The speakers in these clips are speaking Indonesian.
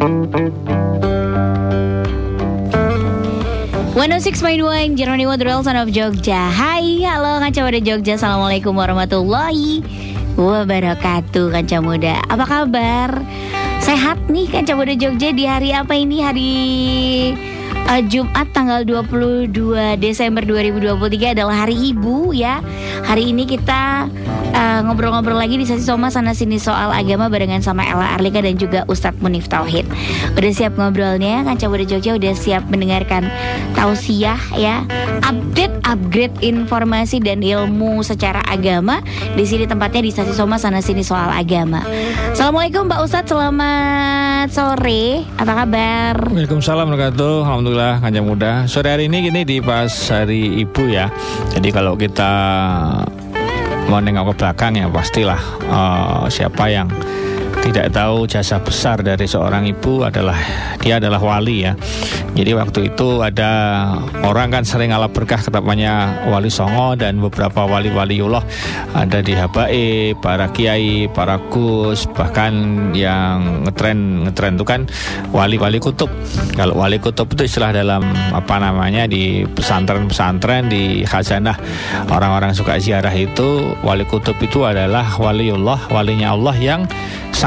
106.1 Jeronimo Drill Son of Jogja Hai, halo Kanca Muda Jogja Assalamualaikum warahmatullahi wabarakatuh Kanca Muda Apa kabar? Sehat nih Kanca Muda Jogja di hari apa ini? Hari uh, Jumat tanggal 22 Desember 2023 adalah hari Ibu ya Hari ini kita ngobrol ngobrol-ngobrol lagi di sesi Soma sana sini soal agama barengan sama Ella Arlika dan juga Ustadz Munif Tauhid. Udah siap ngobrolnya? Kanca Muda Jogja udah siap mendengarkan tausiah ya. Update upgrade informasi dan ilmu secara agama di sini tempatnya di sesi Soma sana sini soal agama. Assalamualaikum Mbak Ustadz, selamat sore. Apa kabar? Waalaikumsalam warahmatullahi Alhamdulillah Kanca Muda. Sore hari ini gini di pas hari Ibu ya. Jadi kalau kita mau nengok ke belakang ya pastilah uh, siapa yang tidak tahu jasa besar dari seorang ibu adalah dia adalah wali ya. Jadi waktu itu ada orang kan sering ala berkah ketapanya wali songo dan beberapa wali-waliullah ada di Habae, para kiai, para gus, bahkan yang ngetren ngetren itu kan wali-wali kutub. Kalau wali kutub itu istilah dalam apa namanya di pesantren-pesantren di khazanah orang-orang suka ziarah itu wali kutub itu adalah waliullah, walinya Allah yang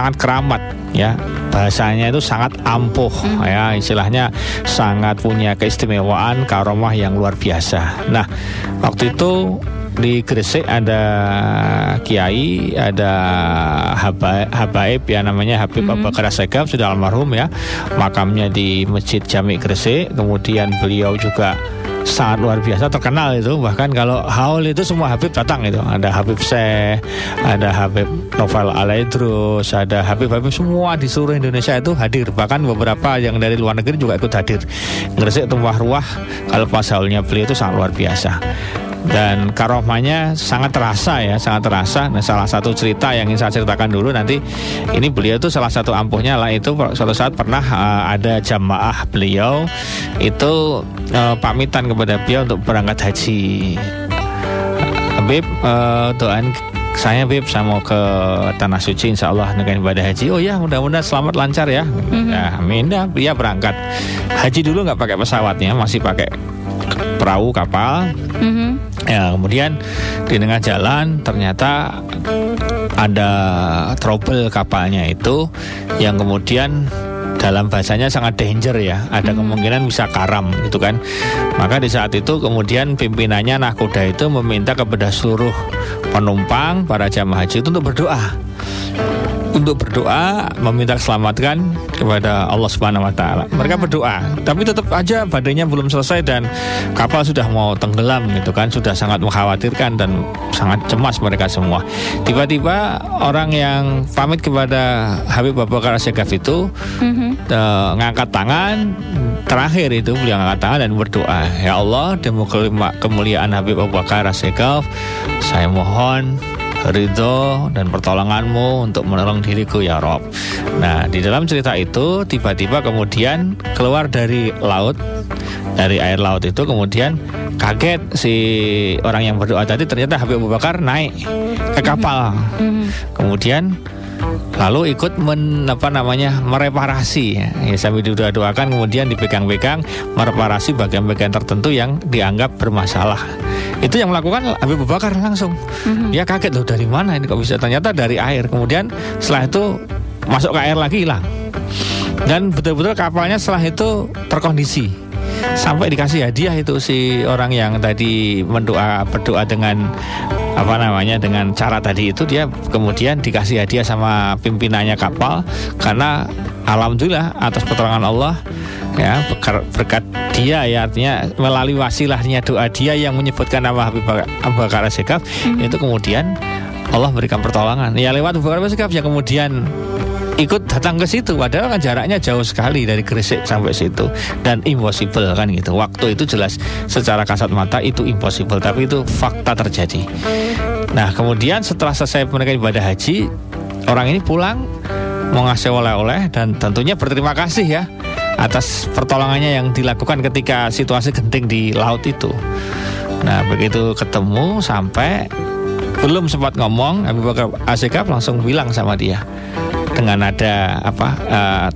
sangat keramat ya. Bahasanya itu sangat ampuh hmm. ya. Istilahnya sangat punya keistimewaan karomah yang luar biasa. Nah waktu itu di Gresik ada kiai, ada haba, habaib ya namanya Habib mm -hmm. Abu Segaf sudah almarhum ya. Makamnya di Masjid Jami Gresik. Kemudian beliau juga sangat luar biasa terkenal itu bahkan kalau haul itu semua Habib datang itu ada Habib Syekh ada Habib Novel Alaidrus ada Habib-Habib semua di seluruh Indonesia itu hadir bahkan beberapa yang dari luar negeri juga ikut hadir Gresik tumpah ruah kalau pas haulnya beliau itu sangat luar biasa dan karomahnya sangat terasa ya sangat terasa. Nah salah satu cerita yang ingin saya ceritakan dulu nanti ini beliau tuh salah satu ampuhnya lah itu. Suatu saat pernah uh, ada jamaah beliau itu uh, pamitan kepada beliau untuk berangkat haji. Habib uh, doain saya Bib saya mau ke tanah suci insya Allah dengan ibadah haji. Oh ya mudah-mudahan selamat lancar ya. Mm-hmm. nah amin. Dah dia berangkat. Haji dulu nggak pakai pesawatnya masih pakai perahu kapal mm-hmm. Ya, kemudian di tengah jalan ternyata ada trouble kapalnya itu yang kemudian dalam bahasanya sangat danger ya ada hmm. kemungkinan bisa karam gitu kan maka di saat itu kemudian pimpinannya nakoda itu meminta kepada seluruh penumpang para jamaah haji itu untuk berdoa untuk berdoa meminta keselamatan kepada Allah Subhanahu wa taala. Mereka berdoa, tapi tetap aja badannya belum selesai dan kapal sudah mau tenggelam gitu kan, sudah sangat mengkhawatirkan dan sangat cemas mereka semua. Tiba-tiba orang yang pamit kepada Habib Abu Bakar Asyikaf itu mm-hmm. uh, ngangkat tangan terakhir itu beliau ngangkat tangan dan berdoa, "Ya Allah, demi kemuliaan Habib Abu Bakar Asyikaf, saya mohon ridho dan pertolonganmu untuk menolong diriku ya Rob. Nah di dalam cerita itu tiba-tiba kemudian keluar dari laut dari air laut itu kemudian kaget si orang yang berdoa tadi ternyata Habib Abu Bakar naik ke kapal. Mm-hmm. Kemudian lalu ikut men, apa namanya mereparasi ya, ya sambil didoa-doakan kemudian dipegang-pegang mereparasi bagian-bagian tertentu yang dianggap bermasalah itu yang melakukan Habib Abu Bakar langsung. Mm-hmm. dia kaget loh dari mana ini kok bisa? Ternyata dari air. Kemudian setelah itu masuk ke air lagi hilang. Dan betul-betul kapalnya setelah itu terkondisi. Sampai dikasih hadiah itu si orang yang tadi mendoa berdoa dengan apa namanya dengan cara tadi itu dia kemudian dikasih hadiah sama pimpinannya kapal. Karena alhamdulillah atas pertolongan Allah ya berkat dia ya artinya melalui wasilahnya doa dia yang menyebutkan nama Habib Abu Bakar Sekaf hmm. itu kemudian Allah berikan pertolongan. Ya lewat Abu Bakar Sekaf yang kemudian ikut datang ke situ padahal kan jaraknya jauh sekali dari Gresik sampai situ. Dan impossible kan gitu. Waktu itu jelas secara kasat mata itu impossible tapi itu fakta terjadi. Nah kemudian setelah selesai mereka ibadah haji orang ini pulang mau ngasih oleh-oleh dan tentunya berterima kasih ya atas pertolongannya yang dilakukan ketika situasi genting di laut itu. Nah, begitu ketemu sampai belum sempat ngomong, Abu Bakar Asyikab langsung bilang sama dia dengan ada apa uh,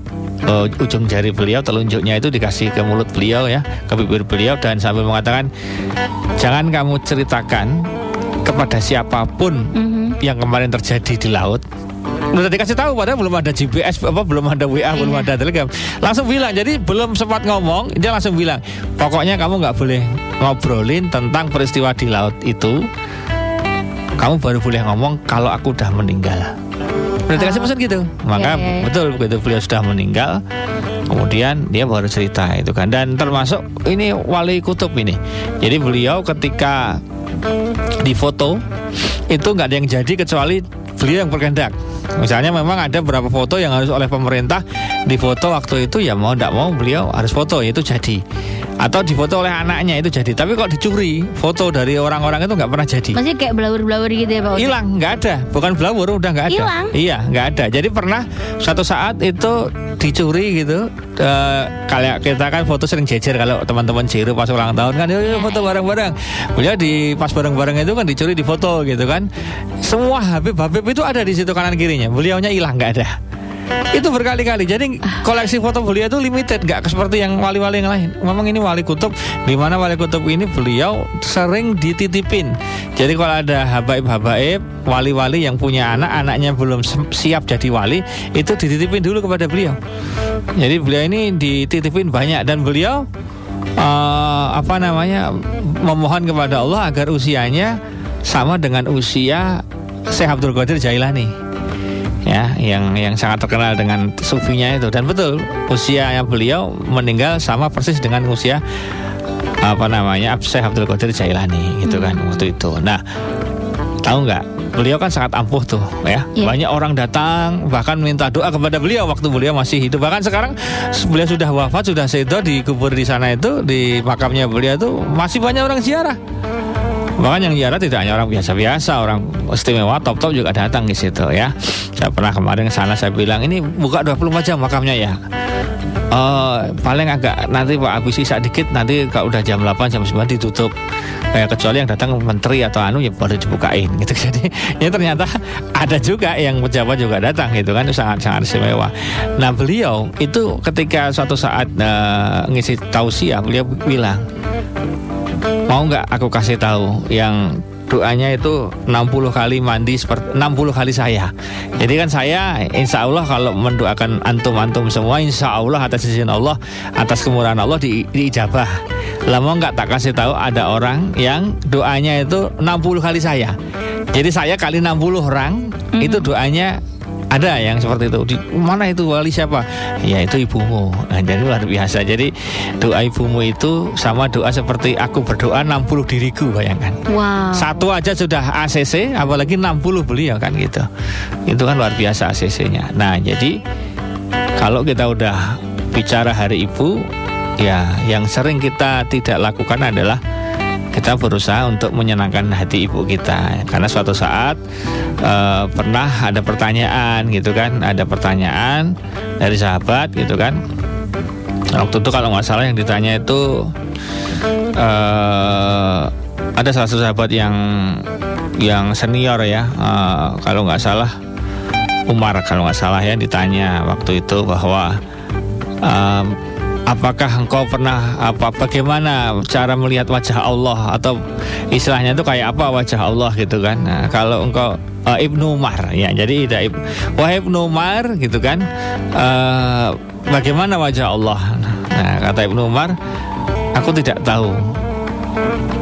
uh, ujung jari beliau telunjuknya itu dikasih ke mulut beliau ya ke bibir beliau dan sambil mengatakan jangan kamu ceritakan kepada siapa pun Mhm. yang kemarin terjadi di laut udah dikasih tahu padahal belum ada GPS apa belum ada WA belum Iya. ada telegram langsung bilang jadi belum sempat ngomong dia langsung bilang pokoknya kamu nggak boleh ngobrolin tentang peristiwa di laut itu kamu baru boleh ngomong kalau aku udah meninggal udah dikasih Oh. pesan gitu maka Iya, iya, iya. betul begitu beliau sudah meninggal kemudian dia baru cerita itu kan dan termasuk ini wali kutub ini jadi beliau ketika difoto itu nggak ada yang jadi kecuali beliau yang berkehendak. Misalnya memang ada beberapa foto yang harus oleh pemerintah difoto waktu itu ya mau tidak mau beliau harus foto itu jadi. Atau difoto oleh anaknya itu jadi. Tapi kok dicuri? Foto dari orang-orang itu nggak pernah jadi. Masih kayak blawur-blawur gitu ya Pak hilang nggak ada. Bukan blawur udah nggak ada. Hilang? iya nggak ada. Jadi pernah suatu saat itu dicuri gitu. Eh, kayak kita kan foto sering jejer kalau teman-teman jiru pas ulang tahun kan yuk, yuk foto bareng-bareng. Beliau di pas bareng-bareng itu kan dicuri di foto gitu kan. Semua Habib Habib itu ada di situ kanan kirinya. Beliaunya hilang nggak ada itu berkali-kali. Jadi koleksi foto beliau itu limited. Nggak seperti yang wali-wali yang lain. Memang ini wali kutub. Di mana wali kutub ini beliau sering dititipin. Jadi kalau ada habaib-habaib wali-wali yang punya anak anaknya belum siap jadi wali itu dititipin dulu kepada beliau. Jadi beliau ini dititipin banyak. Dan beliau eh, apa namanya memohon kepada Allah agar usianya sama dengan usia Syekh Abdul Qadir Jailani ya yang yang sangat terkenal dengan sufinya itu. Dan betul usianya beliau meninggal sama persis dengan usia apa namanya Syekh Abdul Qadir Jailani gitu kan waktu itu. Nah tahu nggak beliau kan sangat ampuh tuh ya. Iya. banyak orang datang bahkan minta doa kepada beliau waktu beliau masih hidup. Bahkan sekarang beliau sudah wafat sudah sedo dikubur di sana itu di makamnya beliau itu masih banyak orang ziarah. Bahkan yang ziarah tidak hanya orang biasa-biasa, orang istimewa top-top juga datang di situ ya. Saya pernah kemarin ke sana saya bilang ini buka 24 jam makamnya ya. Eh, paling agak nanti Pak habis sisa dikit nanti kalau udah jam 8 jam 9 ditutup. Kayak kecuali yang datang menteri atau anu ya baru dibukain gitu. Jadi ya ternyata ada juga yang pejabat juga datang gitu kan sangat sangat istimewa. Nah beliau itu ketika suatu saat eh, ngisi tausiah beliau bilang Mau nggak aku kasih tahu yang doanya itu 60 kali mandi seperti 60 kali saya. Jadi kan saya insya Allah kalau mendoakan antum-antum semua insya Allah atas izin Allah atas kemurahan Allah di, diijabah. Lah mau nggak tak kasih tahu ada orang yang doanya itu 60 kali saya. Jadi saya kali 60 orang itu doanya ada yang seperti itu. Di mana itu wali siapa? Ya itu ibumu. Nah, jadi luar biasa. Jadi doa ibumu itu sama doa seperti aku berdoa 60 diriku bayangkan. Wow. Satu aja sudah ACC, apalagi 60 beliau kan gitu. Itu kan luar biasa ACC-nya. Nah, jadi kalau kita udah bicara hari ibu, ya yang sering kita tidak lakukan adalah kita berusaha untuk menyenangkan hati ibu kita. Karena suatu saat eh, pernah ada pertanyaan gitu kan. Ada pertanyaan dari sahabat gitu kan. Waktu itu kalau nggak salah yang ditanya itu eh, ada salah satu sahabat yang yang senior ya. Eh, kalau nggak salah Umar kalau nggak salah ya ditanya waktu itu bahwa apakah engkau pernah apa bagaimana cara melihat wajah Allah? Atau istilahnya itu kayak apa wajah Allah gitu kan? Nah, kalau engkau eh, Ibnu Umar ya jadi tidak wahai Ibnu Umar gitu kan? Eh, bagaimana wajah Allah? Nah kata Ibnu Umar aku tidak tahu.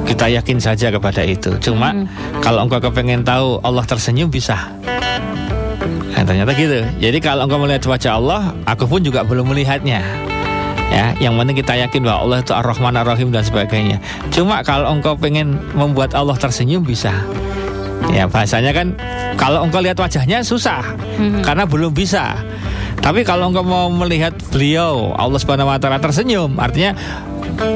Kita yakin saja kepada itu. Cuma kalau engkau kepengen tahu Allah tersenyum bisa. Nah, ternyata gitu. Jadi kalau engkau melihat wajah Allah, aku pun juga belum melihatnya. Ya, yang penting kita yakin bahwa Allah itu Ar-Rahman Ar-Rahim dan sebagainya. Cuma kalau engkau pengen membuat Allah tersenyum bisa. Ya, bahasanya kan kalau engkau lihat wajahnya susah karena belum bisa. Tapi kalau engkau mau melihat beliau Allah Subhanahu wa taala tersenyum, artinya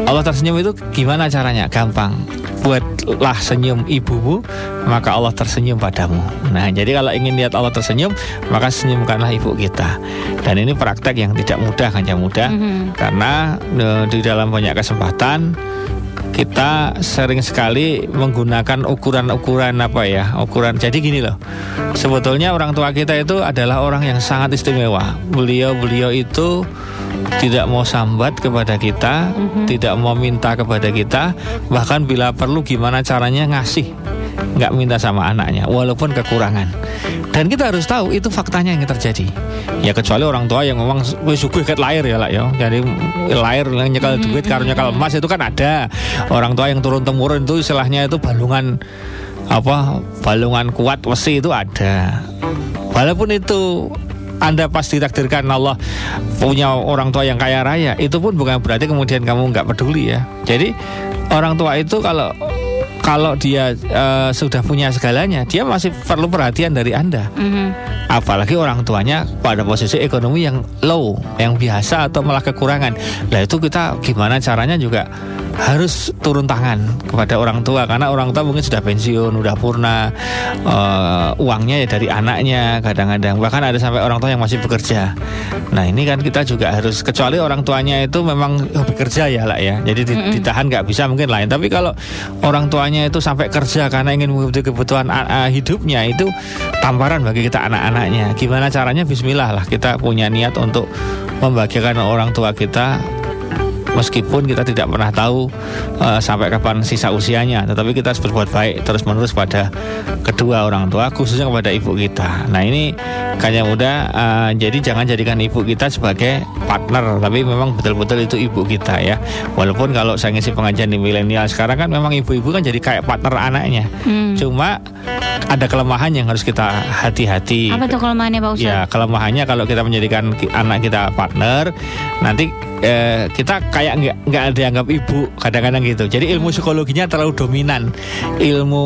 Allah tersenyum itu gimana caranya? Gampang. Buatlah senyum ibumu, maka Allah tersenyum padamu. Nah, jadi kalau ingin lihat Allah tersenyum, maka senyumkanlah ibu kita. Dan ini praktek yang tidak mudah, hanya mudah, Mhm. karena e, di dalam banyak kesempatan kita sering sekali menggunakan ukuran-ukuran apa ya ukuran jadi gini loh sebetulnya orang tua kita itu adalah orang yang sangat istimewa beliau beliau itu tidak mau sambat kepada kita mm-hmm. tidak mau minta kepada kita bahkan bila perlu gimana caranya ngasih nggak minta sama anaknya walaupun kekurangan. Dan kita harus tahu itu faktanya yang terjadi. Ya kecuali orang tua yang memang suguh ket lahir ya lah ya. Jadi lahir nyekal mm-hmm. duit karena nyekal emas itu kan ada. Orang tua yang turun temurun itu istilahnya itu balungan apa balungan kuat wesi itu ada. Walaupun itu anda pasti takdirkan Allah punya orang tua yang kaya raya itu pun bukan berarti kemudian kamu nggak peduli ya jadi orang tua itu kalau kalau dia uh, sudah punya segalanya, dia masih perlu perhatian dari Anda. Mm-hmm. Apalagi orang tuanya pada posisi ekonomi yang low, yang biasa atau malah kekurangan. Nah itu kita gimana caranya juga harus turun tangan kepada orang tua karena orang tua mungkin sudah pensiun, udah purna, uh, uangnya ya dari anaknya kadang-kadang bahkan ada sampai orang tua yang masih bekerja. Nah ini kan kita juga harus kecuali orang tuanya itu memang bekerja ya lah ya, jadi ditahan nggak bisa mungkin lain. Tapi kalau orang tuanya itu sampai kerja karena ingin mengikuti kebutuhan uh, hidupnya itu tamparan bagi kita anak-anaknya. Gimana caranya? Bismillah lah kita punya niat untuk membagikan orang tua kita meskipun kita tidak pernah tahu uh, sampai kapan sisa usianya tetapi kita harus berbuat baik terus menerus pada kedua orang tua khususnya kepada ibu kita nah ini kayaknya muda uh, jadi jangan jadikan ibu kita sebagai partner tapi memang betul-betul itu ibu kita ya walaupun kalau saya ngisi pengajian di milenial sekarang kan memang ibu-ibu kan jadi kayak partner anaknya hmm. cuma ada kelemahan yang harus kita hati-hati. Apa tuh kelemahannya Pak Ustaz? Ya, kelemahannya kalau kita menjadikan anak kita partner, nanti eh, kita kayak nggak nggak dianggap ibu kadang-kadang gitu. Jadi ilmu psikologinya terlalu dominan, ilmu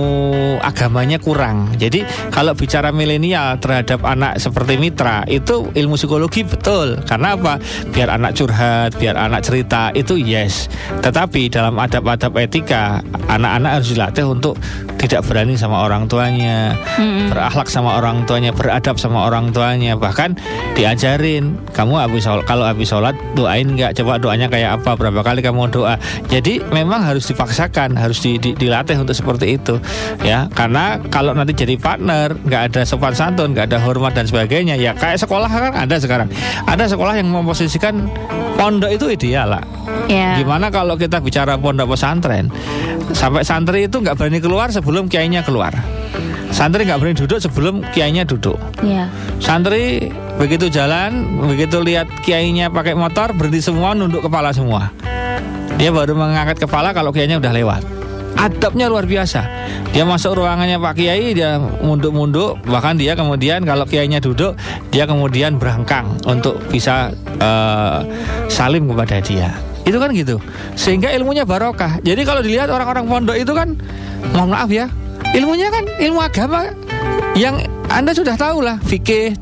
agamanya kurang. Jadi kalau bicara milenial terhadap anak seperti mitra itu ilmu psikologi betul. Karena apa? Biar anak curhat, biar anak cerita itu yes. Tetapi dalam adab-adab etika anak-anak harus dilatih untuk tidak berani sama orang tuanya, hmm. berakhlak sama orang tuanya, beradab sama orang tuanya, bahkan diajarin kamu habis kalau habis sholat doain nggak coba doanya kayak apa berapa kali kamu doa. Jadi memang harus dipaksakan, harus di, di, dilatih untuk seperti itu, ya karena kalau nanti jadi partner nggak ada sopan santun, nggak ada hormat dan sebagainya, ya kayak sekolah kan ada sekarang, ada sekolah yang memposisikan pondok itu ideal lah. Yeah. Gimana kalau kita bicara pondok pesantren? Sampai santri itu nggak berani keluar sebelum kiainya keluar. Santri nggak berani duduk sebelum kiainya duduk. Yeah. Santri begitu jalan, begitu lihat kiainya pakai motor berhenti semua, nunduk kepala semua. Dia baru mengangkat kepala kalau kiainya udah lewat. Adabnya luar biasa. Dia masuk ruangannya Pak Kiai, dia munduk-munduk, bahkan dia kemudian kalau kiainya duduk, dia kemudian berangkang untuk bisa uh, salim kepada dia. Itu kan gitu. Sehingga ilmunya barokah. Jadi kalau dilihat orang-orang pondok itu kan mohon maaf ya, ilmunya kan ilmu agama yang Anda sudah tahu lah, fikih,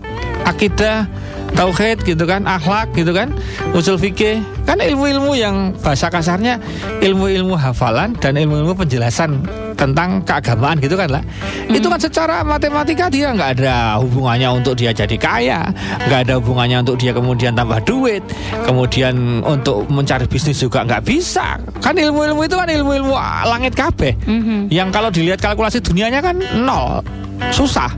akidah, tauhid gitu kan, akhlak gitu kan, usul fikih, kan ilmu-ilmu yang bahasa kasarnya ilmu-ilmu hafalan dan ilmu-ilmu penjelasan tentang keagamaan gitu kan lah. Hmm. Itu kan secara matematika dia nggak ada hubungannya untuk dia jadi kaya, nggak ada hubungannya untuk dia kemudian tambah duit, kemudian untuk mencari bisnis juga nggak bisa. Kan ilmu-ilmu itu kan ilmu-ilmu langit kabeh. Hmm. Yang kalau dilihat kalkulasi dunianya kan nol, susah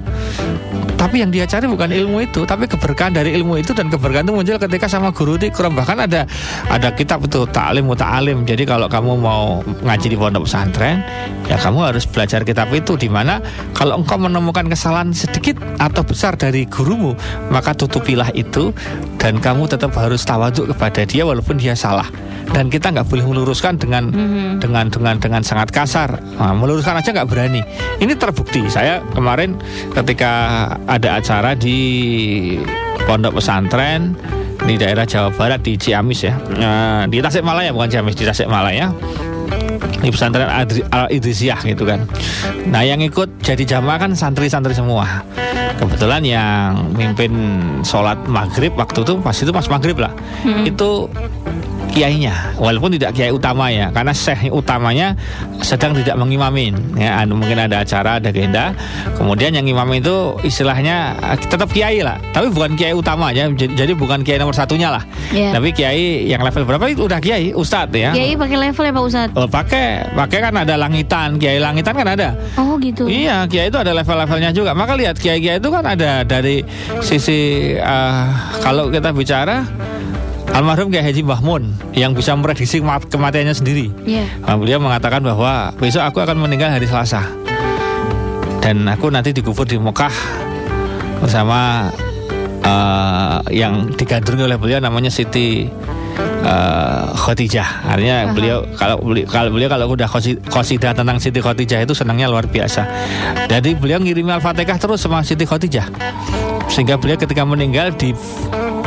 tapi yang dia cari bukan ilmu itu tapi keberkahan dari ilmu itu dan keberkahan itu muncul ketika sama guru di kurang. Bahkan ada ada kitab itu taklim muta'alim jadi kalau kamu mau ngaji di pondok pesantren ya kamu harus belajar kitab itu di mana kalau engkau menemukan kesalahan sedikit atau besar dari gurumu maka tutupilah itu dan kamu tetap harus tawaduk kepada dia walaupun dia salah. Dan kita nggak boleh meluruskan dengan mm-hmm. dengan dengan dengan sangat kasar. Nah, meluruskan aja nggak berani. Ini terbukti. Saya kemarin ketika ada acara di pondok pesantren di daerah Jawa Barat di Ciamis ya. Nah, di Tasikmalaya bukan Ciamis di Tasikmalaya di pesantren Al Idrisiyah gitu kan. Nah yang ikut jadi jamaah kan santri-santri semua. Kebetulan yang mimpin sholat maghrib waktu itu pas itu pas maghrib lah. Hmm. Itu kiainya walaupun tidak kiai utama ya karena syekh utamanya sedang tidak mengimamin ya anu, mungkin ada acara ada agenda kemudian yang imam itu istilahnya eh, tetap kiai lah tapi bukan kiai utama ya jadi, jadi bukan kiai nomor satunya lah Iya. tapi kiai yang level berapa itu udah kiai ustadz ya Kiai pakai level ya Pak Ustadz? Oh, pakai pakai kan ada langitan kiai langitan kan ada Oh gitu. Iya, kiai itu ada level-levelnya juga. Maka lihat kiai-kiai itu kan ada dari sisi eh, kalau kita bicara almarhum Kiai Haji Bahmun yang bisa memprediksi kemat- kematiannya sendiri. Iya. Nah, beliau mengatakan bahwa besok aku akan meninggal hari Selasa dan aku nanti dikubur di Mekah bersama eh, yang digandrungi oleh beliau namanya Siti eh, Khadijah. Artinya beliau kalau beli- kalau beliau kalau udah qasidah tentang Siti Khadijah itu senangnya luar biasa. Jadi beliau ngirimi Al-Fatihah terus sama Siti Khadijah. Sehingga beliau ketika meninggal di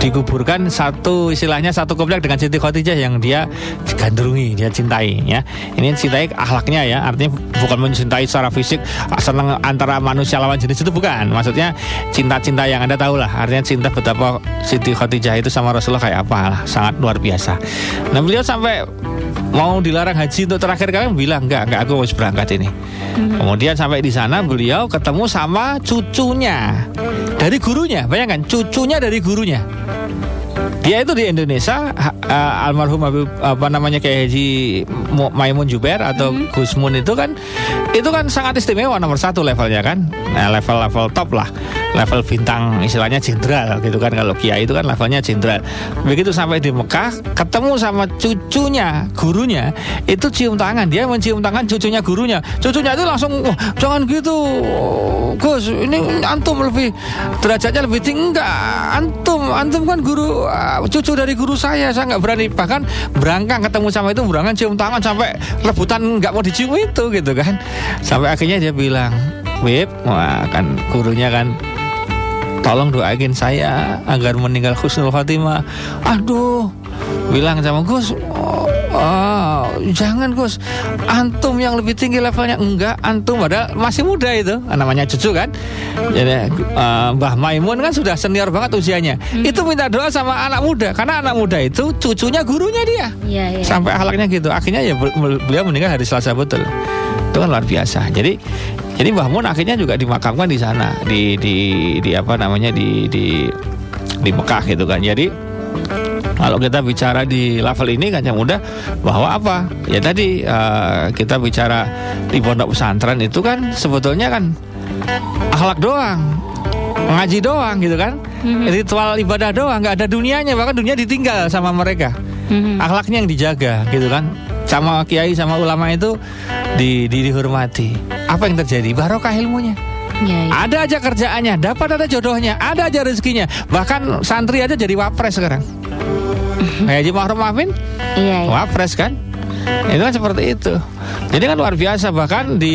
dikuburkan satu istilahnya satu komplek dengan Siti Khadijah yang dia gandrungi, dia cintai ya. Ini cintai akhlaknya ya, artinya bukan mencintai secara fisik senang antara manusia lawan jenis itu bukan. Maksudnya cinta-cinta yang Anda tahu lah, artinya cinta betapa Siti Khadijah itu sama Rasulullah kayak apa lah, sangat luar biasa. Nah, beliau sampai mau dilarang haji untuk terakhir kali bilang enggak, enggak aku harus berangkat ini. Kemudian sampai di sana beliau ketemu sama cucunya dari gurunya, bayangkan cucunya dari gurunya. Thank you. Dia itu di Indonesia uh, almarhum Habib apa namanya kayak Haji Mu- Maimun Juber atau Gus Mun itu kan itu kan sangat istimewa nomor satu levelnya kan. Nah, level level top lah. Level bintang istilahnya jenderal gitu kan. Kalau kiai itu kan levelnya jenderal. Begitu sampai di Mekah ketemu sama cucunya gurunya itu cium tangan. Dia mencium tangan cucunya gurunya. Cucunya itu langsung wah jangan gitu Gus. Ini antum lebih derajatnya lebih tinggi. Enggak antum antum kan guru cucu dari guru saya saya nggak berani. Bahkan berangkang ketemu sama itu berangkang cium tangan sampai rebutan nggak mau dicium itu gitu kan. Sampai akhirnya dia bilang Wib wah kan gurunya kan tolong doain saya agar meninggal khusnul khotimah aduh bilang sama Gus oh, oh, jangan Gus. Antum yang lebih tinggi levelnya? Enggak antum padahal masih muda itu. Namanya cucu kan? Jadi eh, Mbah Maimun kan sudah senior banget usianya. Itu minta doa sama anak muda. Karena anak muda itu cucunya gurunya dia. Iya, iya. sampai akhlaknya gitu. Akhirnya ya bel- bel- beliau meninggal hari Selasa betul. Itu kan luar biasa. Jadi jadi Mbah Mun akhirnya juga dimakamkan di sana. Di di di apa namanya? Di di di Mekah gitu kan. Jadi kalau kita bicara di level ini kan yang mudah bahwa apa? Ya tadi eh, kita bicara di pondok pesantren itu kan sebetulnya kan akhlak doang ngaji doang gitu kan? Ritual ibadah doang nggak ada dunianya bahkan dunia ditinggal sama mereka. Mhm. akhlaknya yang dijaga gitu kan? Sama kiai sama ulama itu di, di- dihormati. Apa yang terjadi? Barokah ilmunya. Iya, iya. ada aja kerjaannya dapat ada jodohnya ada aja rezekinya. Bahkan santri aja jadi wapres sekarang kayak Haji Mahrum Afin Iya, iya. wapres kan? Itu kan seperti itu. Jadi kan luar biasa bahkan di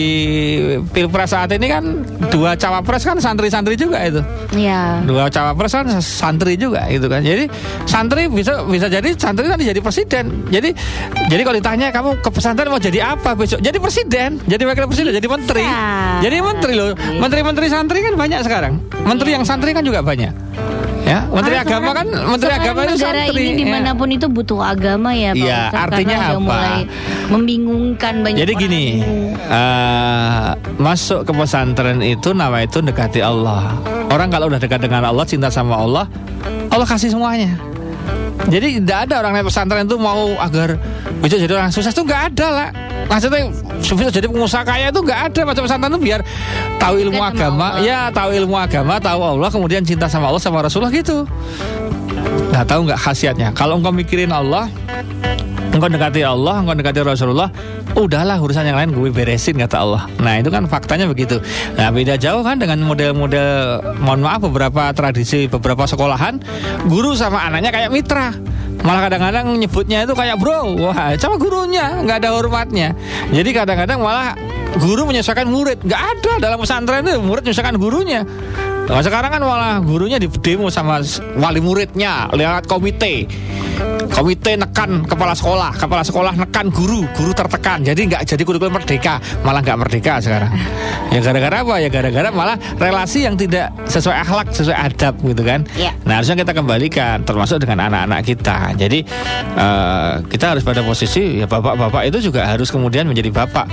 pilpres saat ini kan dua cawapres kan santri-santri juga itu. Iya. dua cawapres kan santri juga gitu kan. Jadi santri bisa bisa jadi santri nanti jadi presiden. Jadi jadi kalau ditanya kamu ke pesantren mau jadi apa besok? Jadi presiden jadi wakil presiden jadi menteri. Ya. jadi menteri loh. Menteri-menteri santri kan banyak sekarang. Menteri yang santri kan juga banyak ya menteri Karena agama kan menteri agama itu negara santri ini ya. di mana pun itu butuh agama ya Pak Iya, artinya karena apa? mulai membingungkan banyak Jadi orang gini, bingung. eh, masuk ke pesantren itu nama itu dekati Allah. Orang kalau udah dekat dengan Allah, cinta sama Allah, Allah kasih semuanya. Jadi tidak ada orang yang pesantren itu mau agar bisa jadi orang sukses itu nggak ada lah. Maksudnya bisa jadi pengusaha kaya itu nggak ada masuk pesantren itu biar tahu ilmu sama agama, ya tahu ilmu agama, tahu Allah, kemudian cinta sama Allah sama Rasulullah gitu. Nggak tahu nggak khasiatnya. Kalau engkau mikirin Allah, engkau dekati Allah, engkau dekati Rasulullah, udahlah urusan yang lain gue beresin kata Allah. Nah itu kan faktanya begitu. Nah beda jauh kan dengan model-model, mohon maaf beberapa tradisi beberapa sekolahan, guru sama anaknya kayak mitra. Malah kadang-kadang nyebutnya itu kayak bro, wah sama gurunya nggak ada hormatnya. Jadi kadang-kadang malah guru menyesuaikan murid, nggak ada dalam pesantren itu murid menyesuaikan gurunya. Nah, sekarang kan malah gurunya di demo sama wali muridnya lewat komite. komite nekan kepala sekolah, kepala sekolah nekan guru, guru tertekan. Jadi nggak jadi kurikulum merdeka, malah nggak merdeka sekarang. Ya gara-gara apa? Ya gara-gara malah relasi yang tidak sesuai akhlak, sesuai adab gitu kan. Ya. Nah harusnya kita kembalikan, termasuk dengan anak-anak kita. Jadi eh, kita harus pada posisi ya bapak-bapak itu juga harus kemudian menjadi bapak,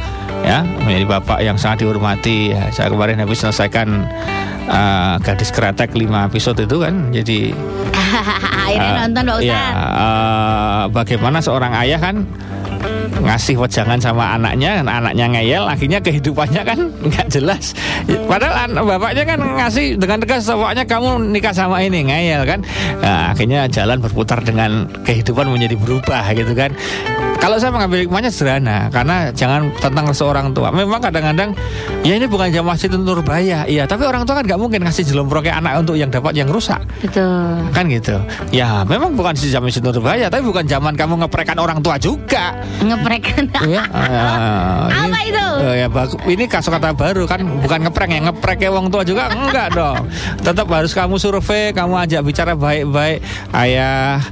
ya menjadi bapak yang sangat dihormati. Ya, saya kemarin habis selesaikan eh, gadis kretek 5 episode itu kan, jadi Akhirnya Eh, nonton Pak iya, Ustadz. eh, bagaimana seorang ayah kan ngasih wejangan sama anaknya, anaknya ngeyel, akhirnya kehidupannya kan nggak jelas. Padahal bapaknya kan ngasih dengan tegas, pokoknya kamu nikah sama ini ngeyel kan. Nah, akhirnya jalan berputar dengan kehidupan menjadi berubah gitu kan. Kalau saya mengambil hikmahnya sederhana, karena jangan tentang seorang tua. Memang kadang-kadang ya ini bukan jamaah situ Nurbaya, iya. Tapi orang tua kan nggak mungkin ngasih jelomproknya anak untuk yang dapat yang rusak Betul. kan gitu ya memang bukan si zaman Situ Nurbaya tapi bukan zaman kamu ngeprekan orang tua juga Ngeprekan. ya eh, Apa ini- itu? eh, ya ini kasus kata baru kan bukan ngeprek ya ngeprek ya orang tua juga enggak dong tetap harus kamu survei kamu ajak bicara baik-baik ayah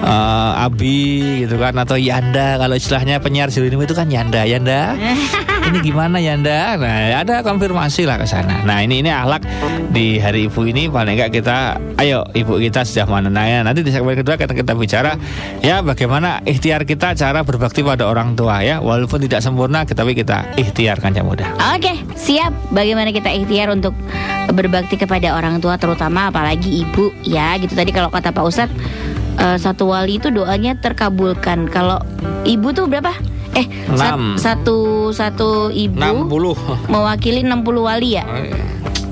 eh, abi gitu kan atau yanda kalau istilahnya penyiar Zilinium itu kan yanda yanda ini gimana Yanda? Nah, ada konfirmasi lah ke sana. Nah, ini ini akhlak di hari ibu ini paling enggak kita ayo ibu kita sudah menenangnya. Nanti di segmen kedua kita kita bicara ya bagaimana ikhtiar kita cara berbakti pada orang tua ya. Walaupun tidak sempurna tapi kita ikhtiarkan yang mudah. Oke, siap. Bagaimana kita ikhtiar untuk berbakti kepada orang tua, terutama apalagi ibu, ya gitu. Tadi kalau kata Pak Ustadz, eh, satu wali itu doanya terkabulkan. Kalau ibu tuh berapa? Eh, sat- satu satu ibu 60. mewakili 60 wali ya.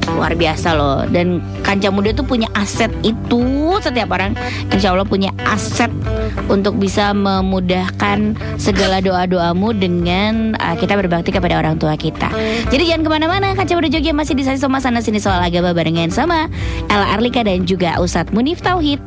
Luar biasa loh. Dan Kanca Muda tuh punya aset itu setiap orang insya Allah punya aset untuk bisa memudahkan segala doa-doamu dengan uh, kita berbakti kepada orang tua kita. Jadi jangan ke mana-mana. Kanca Muda Jogja masih di sama sana sini soal agama barengan sama Ella Arlika dan juga Ustadz Munif Tauhid.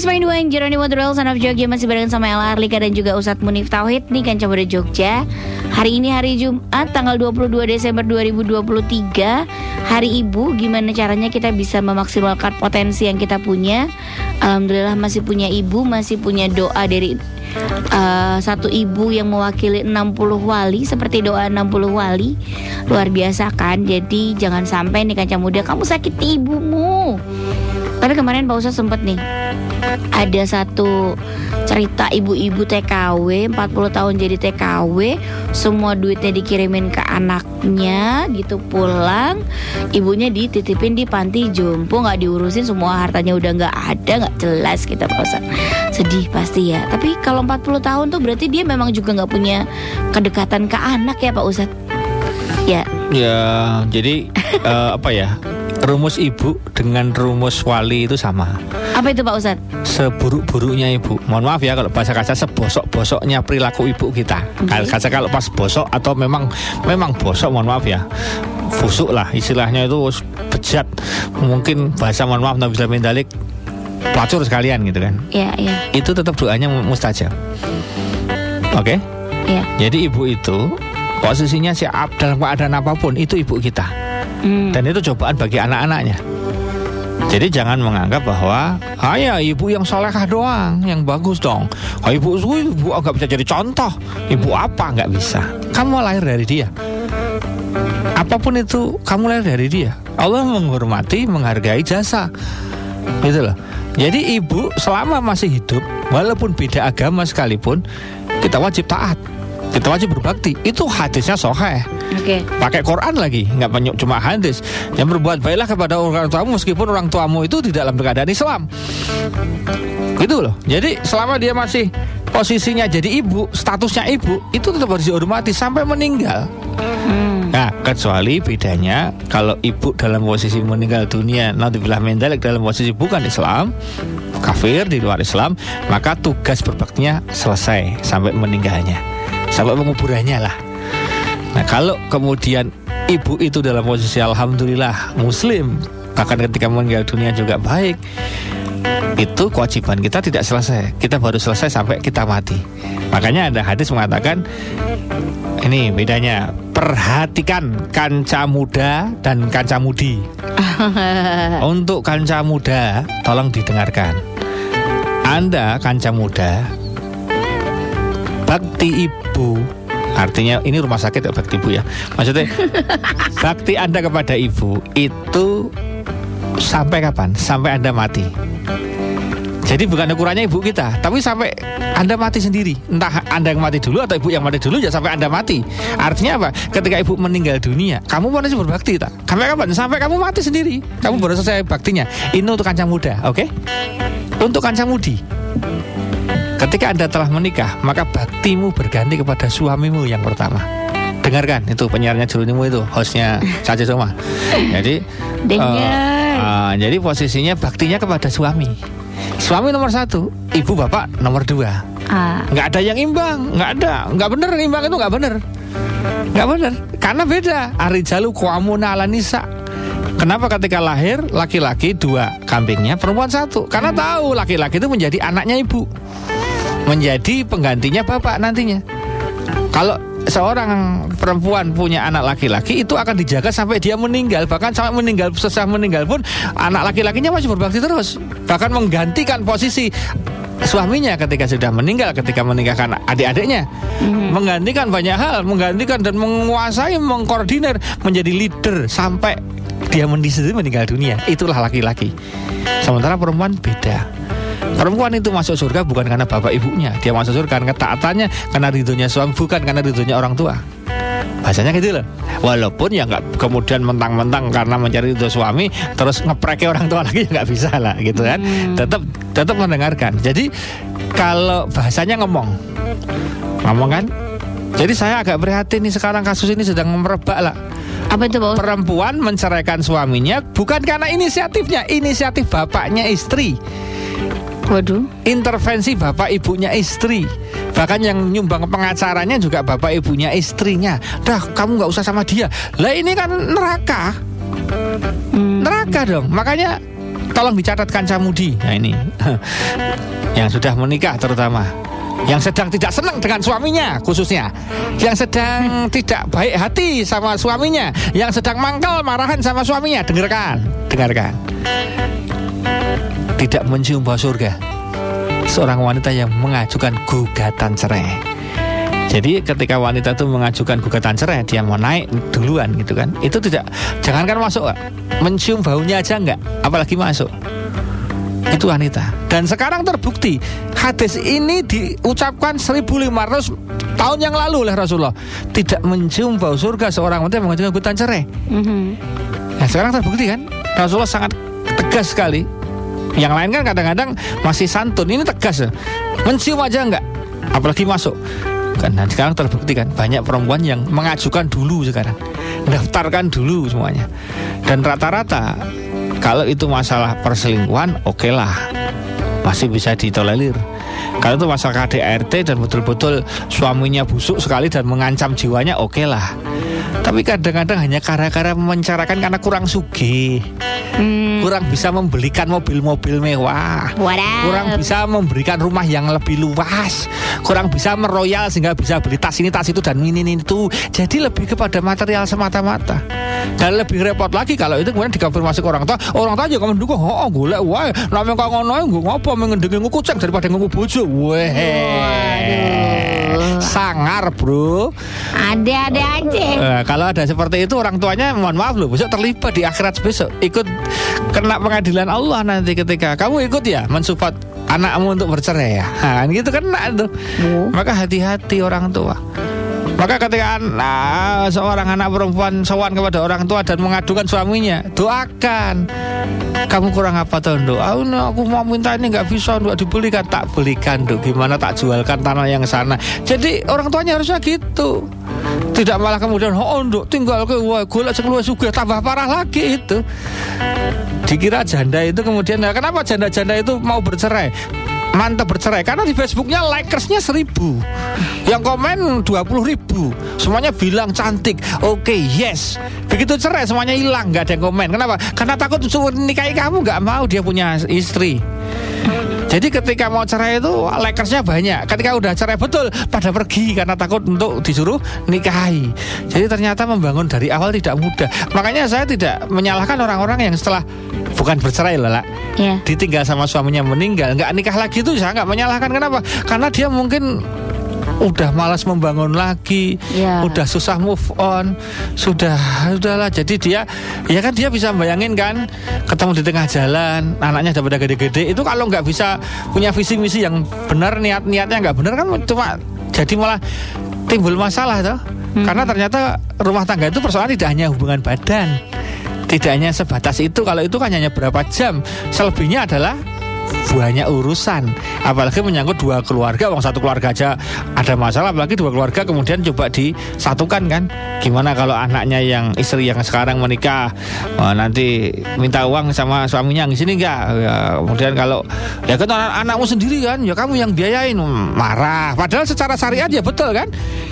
106.2 Jeronimo Drol Son of Jogja masih bareng sama Ella Arlika dan juga Ustadz Munif Tauhid nih kan coba Jogja. Hari ini hari Jumat tanggal 22 Desember 2023 Hari Ibu gimana caranya kita bisa memaksimalkan potensi yang kita punya? Alhamdulillah masih punya ibu masih punya doa dari uh, satu ibu yang mewakili 60 wali seperti doa 60 wali. Luar biasa kan? Jadi jangan sampai nih kaca muda kamu sakit ibumu. Tapi kemarin Pak Ustadz sempet nih ada satu cerita ibu-ibu TKW 40 tahun jadi TKW semua duitnya dikirimin ke anaknya gitu pulang ibunya dititipin di panti jompo nggak diurusin semua hartanya udah nggak ada nggak jelas kita Pak Ustadz sedih pasti ya tapi kalau 40 tahun tuh berarti dia memang juga nggak punya kedekatan ke anak ya Pak Ustadz ya Ya, jadi eh, apa ya? Rumus ibu dengan rumus wali itu sama. Apa itu Pak Ustadz Seburuk-buruknya ibu. Mohon maaf ya kalau bahasa kasar sebosok-bosoknya perilaku ibu kita. Kalau Kasar kalau pas bosok atau memang memang bosok mohon maaf ya. Busuk lah istilahnya itu bejat. Mungkin bahasa mohon maaf Nabi Sallallahu Dalik pelacur sekalian gitu kan. ya ya Itu tetap doanya mustajab. Oke? ya Jadi ibu itu posisinya siap dalam keadaan apa pun itu ibu kita. Hmm. Dan itu cobaan bagi anak-anaknya. Jadi jangan menganggap bahwa hanya ibu yang solehah doang, yang bagus dong. Oh, ibu ibu agak bisa jadi contoh. Ibu apa nggak bisa? Kamu lahir dari dia. Apa pun itu kamu lahir dari dia. Allah menghormati, menghargai jasa. Gitu loh. Jadi ibu selama masih hidup, walaupun beda agama sekalipun, kita wajib taat. Kita wajib berbakti. Itu hadisnya soheh oke. Pakai Quran lagi nggak banyak cuma hadis. Yang berbuat baiklah kepada orang tuamu meskipun orang tuamu itu di dalam keadaan Islam. Gitu loh. Jadi selama dia masih posisinya jadi ibu statusnya ibu itu tetap harus dihormati sampai meninggal. Hmm. Nah, kecuali bedanya kalau ibu dalam posisi meninggal dunia, naudzubillah min dzalik dalam posisi bukan Islam, kafir di luar Islam, maka tugas berbaktinya selesai sampai meninggalnya, sampai penguburannya lah. Nah, kalau kemudian ibu itu dalam posisi alhamdulillah muslim, bahkan ketika meninggal dunia juga baik, itu kewajiban kita tidak selesai. Kita baru selesai sampai kita mati. Makanya ada hadis mengatakan ini bedanya perhatikan kanca muda dan kanca mudi. Untuk kanca muda tolong didengarkan. Anda kanca muda bakti ibu Artinya ini rumah sakit ya bakti ibu ya. Maksudnya bakti Anda kepada ibu itu sampai kapan? Sampai Anda mati. Jadi bukan ukurannya ibu kita, tapi sampai Anda mati sendiri. Entah Anda yang mati dulu atau ibu yang mati dulu ya sampai Anda mati. Artinya apa? Ketika ibu meninggal dunia, kamu masih berbakti tak? Sampai kapan? Sampai kamu mati sendiri. Kamu baru selesai baktinya. Ini untuk kanca muda, oke? Untuk kanca mudi. Ketika Anda telah menikah, maka baktimu berganti kepada suamimu yang pertama. Dengarkan itu penyiarnya Jerunimu itu, hostnya Caca Soma. Jadi Dengar. eh, eh, jadi posisinya baktinya kepada suami. Suami nomor satu, ibu bapak nomor dua. Ah, Nggak ada yang imbang, nggak ada, nggak bener imbang itu nggak bener, nggak bener. Karena beda. Arijalu kuamuna ala nisa. Kenapa ketika lahir laki-laki dua kambingnya, perempuan satu? Karena tahu laki-laki itu menjadi anaknya ibu, menjadi penggantinya bapak nantinya. Kalau seorang perempuan punya anak laki-laki itu akan dijaga sampai dia meninggal. Bahkan sampai meninggal setelah meninggal pun anak laki-lakinya masih berbakti terus. Bahkan menggantikan posisi suaminya ketika sudah meninggal ketika menikahkan adik-adiknya. Menggantikan banyak hal menggantikan dan menguasai mengkoordinir menjadi leader sampai dia sendiri meninggal dunia. Itulah laki-laki. Sementara perempuan beda Perempuan itu masuk surga bukan karena bapak ibunya. Dia masuk surga karena ketaatannya Karena ridhonya suami Bukan karena ridhonya orang tua. Bahasanya gitu loh. Walaupun ya nggak kemudian mentang-mentang Karena mencari ridho suami Terus ngepreke orang tua lagi ya nggak bisa lah gitu kan. Tetap tetap mendengarkan. Jadi kalau bahasanya ngomong Ngomong kan? Jadi saya agak prihatin nih sekarang kasus ini sedang merebak lah. apa itu Pak? Perempuan menceraikan suaminya bukan karena inisiatifnya, inisiatif bapaknya istri. Waduh. intervensi bapak ibunya istri. Bahkan yang nyumbang pengacaranya juga bapak ibunya istrinya. Dah kamu nggak usah sama dia. Lah ini kan neraka. Hmm. neraka dong. Makanya tolong dicatat kanca mudi nah ini. Yang sudah menikah terutama. Yang sedang tidak senang dengan suaminya khususnya. Yang sedang tidak baik hati sama suaminya. Yang sedang mangkal marahan sama suaminya. Dengarkan. Dengarkan tidak mencium bau surga. Seorang wanita yang mengajukan gugatan cerai. Jadi ketika wanita itu mengajukan gugatan cerai dia mau naik duluan gitu kan. Itu tidak jangankan masuk mencium baunya aja enggak apalagi masuk. Itu wanita. Dan sekarang terbukti hadis ini diucapkan 1500 tahun yang lalu oleh Rasulullah. Tidak mencium bau surga seorang wanita yang mengajukan gugatan cerai. Mhm. Nah sekarang terbukti kan? Rasulullah sangat tegas sekali Yang lain kan kadang-kadang masih santun. Ini tegas ya. Mencium aja enggak? Apalagi masuk. Kan dan sekarang terbukti kan banyak perempuan yang mengajukan dulu sekarang. Daftarkan dulu semuanya. Dan rata-rata kalau itu masalah perselingkuhan oke lah masih bisa ditolerir. Kalau itu masalah KDRT dan betul-betul suaminya busuk sekali dan mengancam jiwanya oke lah tapi kadang-kadang hanya gara-gara mencarakan karena kurang sugih. Hmm. Kurang bisa membelikan mobil-mobil mewah. Wadaw. kurang bisa memberikan rumah yang lebih luas. Kurang bisa meroyal sehingga bisa beli tas ini tas itu dan ini ini itu. Jadi lebih kepada material semata-mata dan lebih repot lagi kalau itu kemudian dikonfirmasi ke orang tua. Orang tua juga mendukung oh, oh golek wae. Namanya kok ngono gue ngopo? Mengendengi kucing daripada ngku bojo. Weh sangar bro. Ada-ada aja. Eh, kalau ada seperti itu orang tuanya mohon maaf loh besok terlibat di akhirat besok. Ikut kena pengadilan Allah nanti ketika kamu ikut ya mensupport anakmu untuk bercerai ya. Nah, kan gitu kena tuh maka hati-hati orang tua maka ketika anak, seorang anak perempuan sowan kepada orang tua dan mengadukan suaminya doakan. Kamu kurang apa tuh Nduk? Ah, nah, aku mau minta ini nggak bisa Nduk. Dibelikan tak belikan Nduk. Gimana tak jualkan tanah yang sana? Jadi orang tuanya harusnya gitu. Tidak malah kemudian oh Nduk tinggal ke wah sing luwih sugih tambah parah lagi itu. Dikira janda itu kemudian nah, kenapa janda-janda itu mau bercerai mantap bercerai karena di Facebooknya likersnya seribu. Yang komen 20 ribu. Semuanya bilang cantik. Oke yes. Begitu cerai semuanya hilang. Nggak ada yang komen. Kenapa? Karena takut nikahi kamu. Nggak mau dia punya istri jadi ketika mau cerai itu likersnya banyak. Ketika udah cerai betul pada pergi karena takut untuk disuruh nikahi. Jadi ternyata membangun dari awal tidak mudah. Makanya saya tidak menyalahkan orang-orang yang setelah bukan bercerai lah. Ya. ditinggal sama suaminya meninggal, nggak nikah lagi itu saya nggak menyalahkan kenapa? Karena dia mungkin udah malas membangun lagi, Ya. udah susah move on, sudah udahlah. Jadi dia, ya kan dia bisa bayangin kan, ketemu di tengah jalan, anaknya udah pada gede-gede. Itu kalau nggak bisa punya visi misi yang benar, niat-niatnya nggak benar kan cuma jadi malah timbul masalah tuh. Karena ternyata rumah tangga itu persoalan tidak hanya hubungan badan, tidak hanya sebatas itu. Kalau itu kan hanya berapa jam, selebihnya adalah banyak urusan. Apalagi menyangkut dua keluarga uang satu keluarga aja ada masalah apalagi dua keluarga kemudian coba disatukan kan? Gimana kalau anaknya yang istri yang sekarang menikah eh, nanti minta uang sama suaminya di sini enggak? Ya, kemudian kalau ya kan anak- anakmu sendiri kan? Ya kamu yang biayain marah. Padahal secara syariat ya betul kan?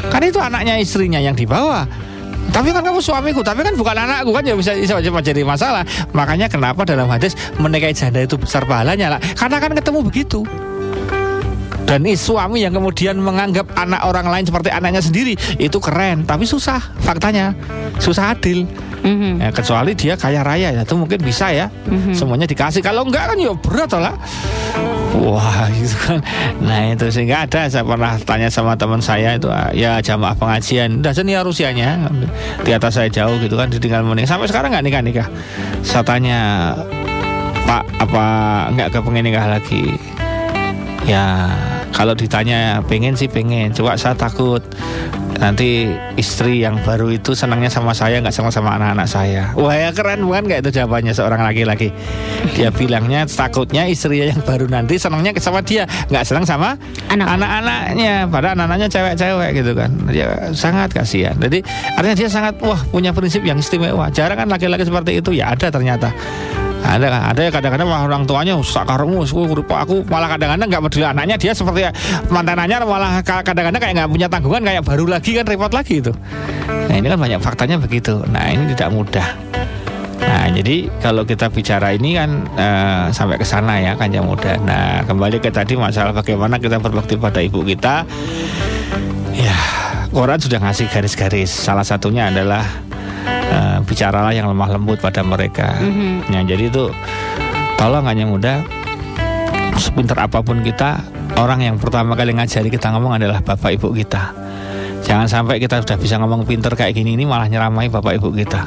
Kan itu anaknya istrinya yang dibawa tapi kan kamu suamiku, tapi kan bukan anakku kan ya bisa, bisa jadi masalah. Makanya kenapa dalam hadis menikahi janda itu besar pahalanya lah. Karena kan ketemu begitu. Dan is- suami yang kemudian menganggap anak orang lain seperti anaknya sendiri itu keren, tapi susah faktanya, susah adil. Mhm. Ya, kecuali dia kaya raya ya itu mungkin bisa ya semuanya dikasih. Kalau enggak kan ya berat lah. Wah gitu kan. Nah itu sehingga ada Saya pernah tanya sama teman saya itu ah, Ya jamaah pengajian. Udah senior usianya Di atas saya jauh gitu kan Ditinggal menikah. Sampai sekarang nggak nikah-nikah Saya tanya Pak apa nggak kepengen nikah lagi? Ya kalau ditanya pengen sih pengen. Coba saya takut Nanti istri yang baru itu senangnya sama saya nggak sama sama anak-anak saya. Wah ya keren bukan nggak itu jawabannya seorang laki-laki. Dia bilangnya takutnya istri yang baru nanti senangnya sama dia nggak senang sama Anak. anak-anaknya. Padahal anak-anaknya cewek-cewek gitu kan. Dia sangat kasihan. Jadi artinya dia sangat wah punya prinsip yang istimewa. Jarang kan laki-laki seperti itu? Ya ada ternyata Ada ada yang kadang-kadang orang tuanya sakarmu aku malah kadang-kadang nggak peduli anaknya dia seperti mantanannya malah ka- kadang-kadang kayak nggak punya tanggungan kayak baru lagi kan repot lagi itu. Nah ini kan banyak faktanya begitu. Nah ini tidak mudah. Nah, jadi kalau kita bicara ini kan eh, sampai ke sana ya kan yang muda. Nah, kembali ke tadi masalah bagaimana kita berbakti pada ibu kita. Ya, Quran sudah ngasih garis-garis. Salah satunya adalah eh, bicaralah yang lemah lembut pada mereka. Mhm. Ya, jadi itu tolong hanya muda sepintar apa pun kita, orang yang pertama kali ngajari kita ngomong adalah bapak ibu kita. Jangan sampai kita sudah bisa ngomong pinter kayak gini ini malah nyeramai bapak ibu kita.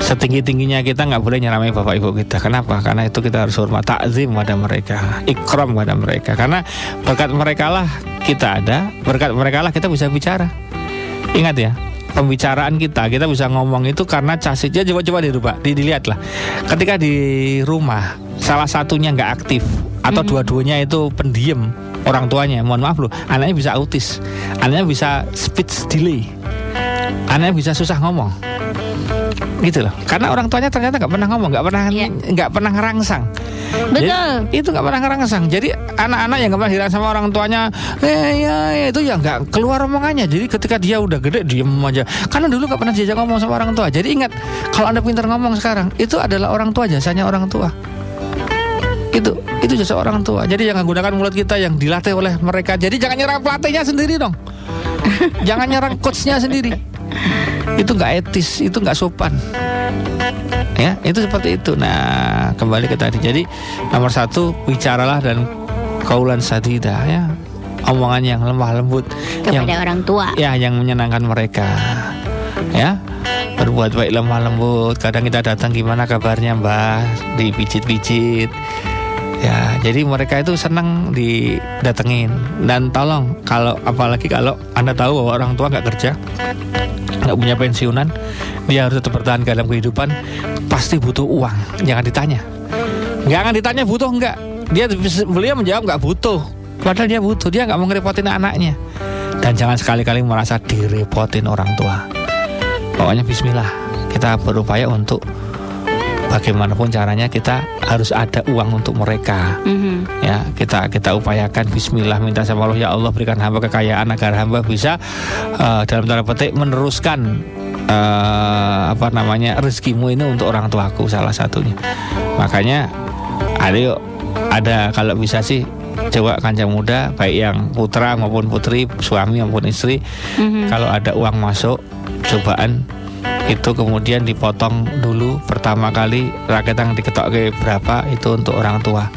Setinggi tingginya kita nggak boleh nyeramai bapak ibu kita. Kenapa? Karena itu kita harus hormat takzim pada mereka, ikram pada mereka. Karena berkat mereka lah kita ada, berkat mereka lah kita bisa bicara. Ingat ya, pembicaraan kita kita bisa ngomong itu karena casitnya coba-coba dirubah, di, dilihat lah. Ketika di rumah salah satunya nggak aktif atau dua-duanya itu pendiam orang tuanya, mohon maaf loh, anaknya bisa autis, anaknya bisa speech delay, anaknya bisa susah ngomong gitu loh. Karena orang tuanya ternyata nggak pernah ngomong nggak pernah Iya. nggak pernah ngerangsang. Betul. Jadi, itu nggak pernah ngerangsang. Jadi anak-anak yang nggak pernah dirangsang sama orang tuanya eh ya, ya, itu ya nggak keluar omongannya. Jadi ketika dia udah gede diem aja. Karena dulu nggak pernah diajak ngomong sama orang tua. Jadi ingat kalau anda pintar ngomong sekarang itu adalah orang tua jasanya orang tua. Itu itu jasa orang tua. Jadi jangan gunakan mulut kita yang dilatih oleh mereka. Jadi jangan nyerang pelatihnya sendiri dong. Jangan nyerang coachnya sendiri itu nggak etis itu nggak sopan. Ya itu seperti itu. Nah kembali ke tadi. Jadi nomor satu bicaralah dan kaulan sadida ya. Omongan yang lemah lembut yang Kepada orang tua. ya yang menyenangkan mereka. Ya berbuat baik lemah lembut. Kadang kita datang gimana kabarnya mbah? Dipijit-pijit. Ya jadi mereka itu senang didatengin. Dan tolong kalau apalagi kalau anda tahu bahwa orang tua nggak kerja nggak punya pensiunan dia harus tetap bertahan dalam kehidupan pasti butuh uang. Jangan ditanya. Jangan ditanya butuh nggak. Dia beliau menjawab nggak butuh. Padahal dia butuh dia nggak mau ngerepotin anaknya. Dan jangan sekali-kali merasa direpotin orang tua. Pokoknya Bismillah kita berupaya untuk bagaimanapun caranya kita harus ada uang untuk mereka Mhm. ya kita kita upayakan Bismillah minta sama Allah ya Allah berikan hamba kekayaan agar hamba bisa eh, dalam tanda petik meneruskan eh, apa namanya rezekimu ini untuk orang tuaku salah satunya makanya ada yuk ada kalau bisa sih coba kancang muda baik yang putra maupun putri suami maupun istri Mhm. kalau ada uang masuk cobaan itu kemudian dipotong dulu pertama kali rakyat yang diketok ke berapa itu untuk orang tua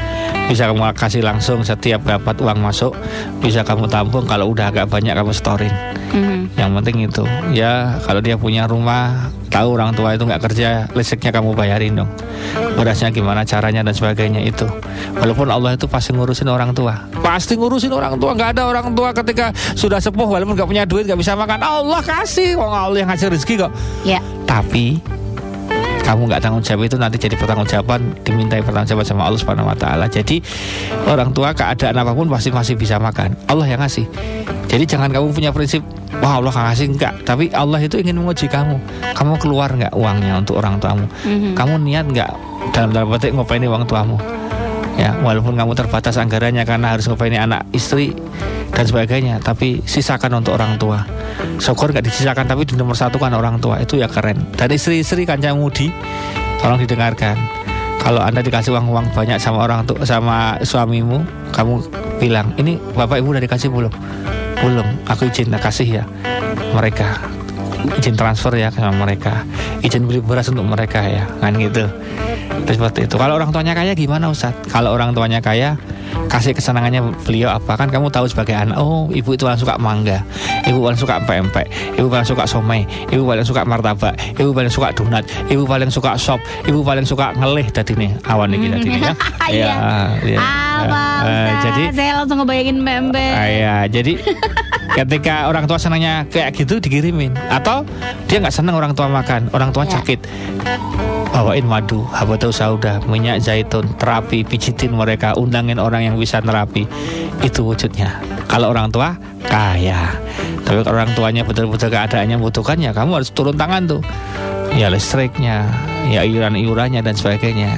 bisa kamu kasih langsung setiap dapat uang masuk bisa kamu tampung kalau udah agak banyak kamu storin Mhm. yang penting itu ya kalau dia punya rumah tahu orang tua itu nggak kerja listriknya kamu bayarin dong. Berasnya gimana caranya dan sebagainya itu. Walaupun Allah itu pasti ngurusin orang tua. Pasti ngurusin orang tua. Nggak ada orang tua ketika sudah sepuh walaupun nggak punya duit nggak bisa makan. Allah kasih. Wong Allah yang ngasih rezeki kok. Ya. tapi kamu nggak tanggung jawab itu nanti jadi pertanggungjawaban dimintai pertanggungjawaban sama Allah Subhanahu Wa Taala. Jadi orang tua keadaan apa pun pasti masih bisa makan. Allah yang ngasih. Jadi jangan kamu punya prinsip wah Allah ngasih enggak. Tapi Allah itu ingin menguji kamu. Kamu keluar nggak uangnya untuk orang tuamu? Mhm. Kamu niat nggak dalam dalam petik ngopaini uang tuamu? Ya, walaupun kamu terbatas anggarannya karena harus ngopaini anak istri dan sebagainya, tapi sisakan untuk orang tua. Syukur nggak disisakan, tapi di nomor satu kan orang tua itu ya keren. Dan istri-istri kancang mudi, tolong didengarkan. Kalau anda dikasih uang-uang banyak sama orang tua, sama suamimu, kamu bilang ini bapak ibu udah dikasih belum? Belum. Aku izin kasih ya mereka izin transfer ya sama mereka. Izin beli beras untuk mereka ya kan gitu. Terus seperti itu. Kalau orang tuanya kaya gimana Ustaz? Kalau orang tuanya kaya kasih kesenangannya beliau apa kan kamu tahu sebagai anak oh ibu itu paling suka mangga ibu paling suka pempek ibu paling suka somai ibu paling suka martabak ibu paling suka donat ibu paling suka sop ibu paling suka ngelih tadi nih awan nih tadi nih ya Iya. ya. Apa Ustaz? jadi saya langsung ngebayangin member. Ah, iya, jadi ketika orang tua senangnya kayak gitu dikirimin atau dia nggak senang orang tua makan, orang tua Ya. sakit. Bawain madu, habatus sauda, minyak zaitun, terapi, pijitin mereka, undangin orang yang bisa terapi. Itu wujudnya. Kalau orang tua kaya. Tapi kalau orang tuanya betul-betul keadaannya membutuhkan ya kamu harus turun tangan tuh. Ya listriknya, ya iuran-iurannya dan sebagainya.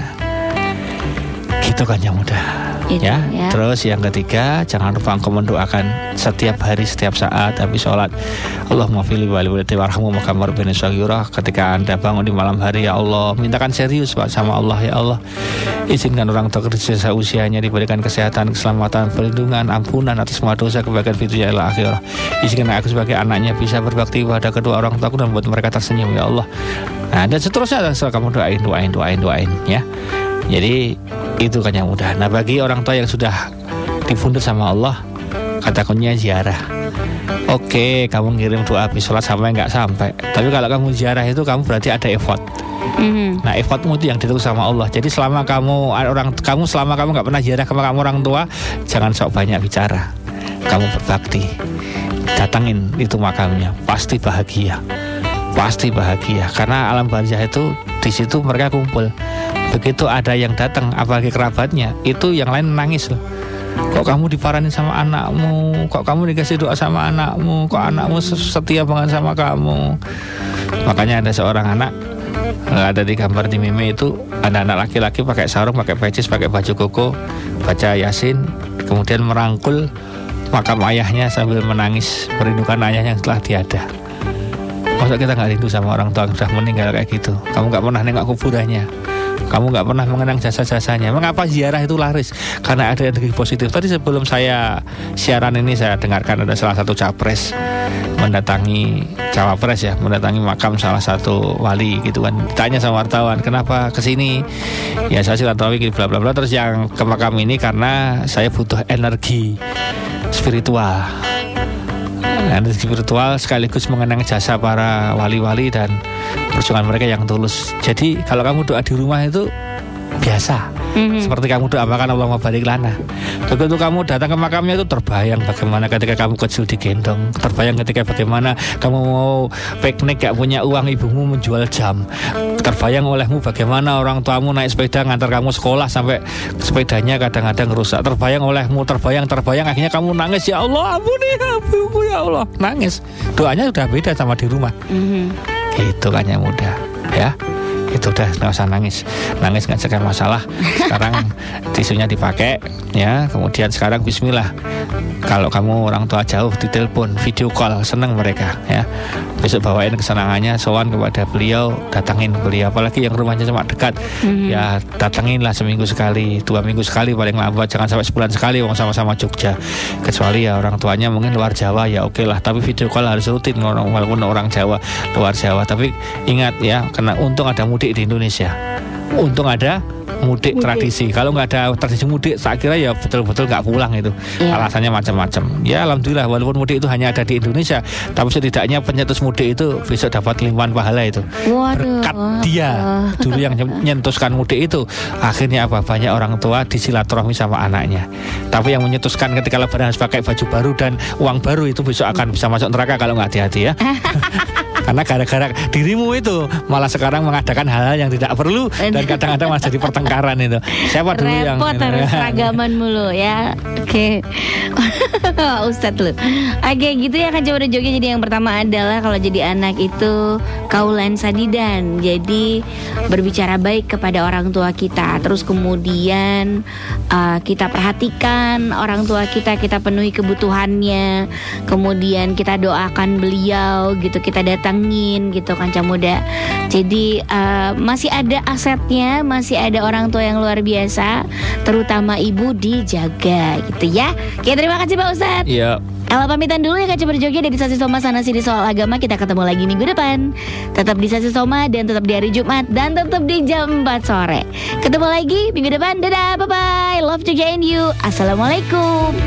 Itu kan yang mudah. Itu, ya. ya. Terus yang ketiga, jangan lupa engkau mendoakan setiap hari, setiap saat habis sholat. Allahumma fili wali walidayya warhamu makamar bin. Ketika Anda bangun di malam hari ya Allah, mintakan serius Pak sama Allah ya Allah. Izinkan orang tua kerja usianya diberikan kesehatan, keselamatan, perlindungan, ampunan atas semua dosa kebaikan fitunya ila akhirah. Izinkan aku sebagai anaknya bisa berbakti pada kedua orang tuaku dan membuat mereka tersenyum ya Allah. Nah dan seterusnya setelah kamu doain, doain, doain, doain ya. Jadi itu kan yang mudah. Nah bagi orang tua yang sudah difundut sama Allah, kata kuncinya ziarah. Oke, kamu ngirim doa habis sholat sampai nggak sampai. Tapi kalau kamu ziarah itu kamu berarti ada effort. Mhm. Nah effortmu itu yang ditulis sama Allah. Jadi selama kamu orang kamu selama kamu nggak pernah ziarah ke kamu orang tua, jangan sok banyak bicara. Kamu berbakti, datangin itu makamnya, pasti bahagia, pasti bahagia. Karena alam barzah itu di situ mereka kumpul. Begitu ada yang datang, apalagi kerabatnya, itu yang lain nangis loh. Kok kamu diparanin sama anakmu? Kok kamu dikasih doa sama anakmu? Kok anakmu setia banget sama kamu? Makanya ada seorang anak eh, ada di gambar di meme itu ada anak laki-laki pakai sarung, pakai pecis, pakai baju koko, baca yasin, kemudian merangkul makam ayahnya sambil menangis merindukan ayahnya yang telah tiada. Masa kita nggak rindu sama orang tua yang sudah meninggal kayak gitu? Kamu nggak pernah nengok kuburannya. Kamu nggak pernah mengenang jasa-jasanya. Mengapa ziarah itu laris? Karena ada energi positif. Tadi sebelum saya siaran ini saya dengarkan ada salah satu capres mendatangi cawapres ya, mendatangi makam salah satu wali gitu kan. Tanya sama wartawan, kenapa ke sini? Ya saya silaturahmi bla bla bla terus yang ke makam ini karena saya butuh energi spiritual. Energi spiritual sekaligus mengenang jasa para wali-wali dan perjuangan mereka yang tulus. Jadi kalau kamu doa di rumah itu biasa. Mhm. Seperti kamu doakan Allah barik lana. Begitu kamu datang ke makamnya itu terbayang bagaimana ketika kamu kecil digendong, terbayang ketika bagaimana kamu mau piknik gak punya uang ibumu menjual jam, terbayang olehmu bagaimana orang tuamu naik sepeda ngantar kamu sekolah sampai sepedanya kadang-kadang rusak, terbayang olehmu, terbayang, terbayang akhirnya kamu nangis ya Allah ampuni ibuku ya Allah nangis. Doanya sudah beda sama di rumah. Mhm. Itu kan yang mudah ya itu udah nggak usah nangis. Nangis nggak selesai masalah. Sekarang tisunya dipakai ya. Kemudian sekarang Bismillah. Kalau kamu orang tua jauh ditelepon video call seneng mereka ya. Besok bawain kesenangannya sowan kepada beliau datangin beliau. Apalagi yang rumahnya cuma dekat. Mhm. ya datangin lah seminggu sekali dua minggu sekali paling lambat. Jangan sampai sebulan sekali wong sama-sama Jogja. Kecuali ya orang tuanya mungkin luar Jawa ya oke lah. Tapi video call harus rutin orang- walaupun orang Jawa luar Jawa. Tapi ingat ya karena untung ada mudik di Indonesia. Untung ada mudik, tradisi. Kalau nggak ada tradisi mudik saya kira ya betul-betul nggak pulang itu. Iya. alasannya macam-macam. Ya alhamdulillah walaupun mudik itu hanya ada di Indonesia tapi setidaknya penyetus mudik itu besok dapat limpahan pahala itu. Waduh. berkat dia. Dulu yang menyentuskan mudik itu akhirnya apa? Banyak orang tua disilaturahmi sama anaknya. Tapi yang menyetuskan ketika lebaran harus pakai baju baru dan uang baru itu besok akan bisa masuk neraka kalau nggak hati-hati ya karena gara-gara dirimu itu malah sekarang mengadakan hal-hal yang tidak perlu dan kadang-kadang malah jadi pertengkaran itu. Siapa dulu yang Repot harus seragaman mulu ya. Oke. Ustadz lu. Oke gitu ya kan coba jogja. Jadi yang pertama adalah Kalau jadi anak itu Kaulan sadidan. Jadi Berbicara baik kepada orang tua kita. Terus kemudian uh, Kita perhatikan Orang tua kita Kita penuhi kebutuhannya. Kemudian kita doakan beliau Gitu kita datangin Gitu kan muda. Jadi uh, Masih ada asetnya Masih ada orang tua yang luar biasa Terutama ibu dijaga gitu ya. Oke terima kasih Pak Ustadz. Iya. Ella pamitan dulu ya Kak Coba Jogja dari Sasi Soma sana sini soal agama. Kita ketemu lagi minggu depan. Tetap di Sasi Soma dan tetap di hari Jumat Dan tetap di jam 4 sore. Ketemu lagi minggu depan. Dadah bye bye Love Jogja and you. Assalamualaikum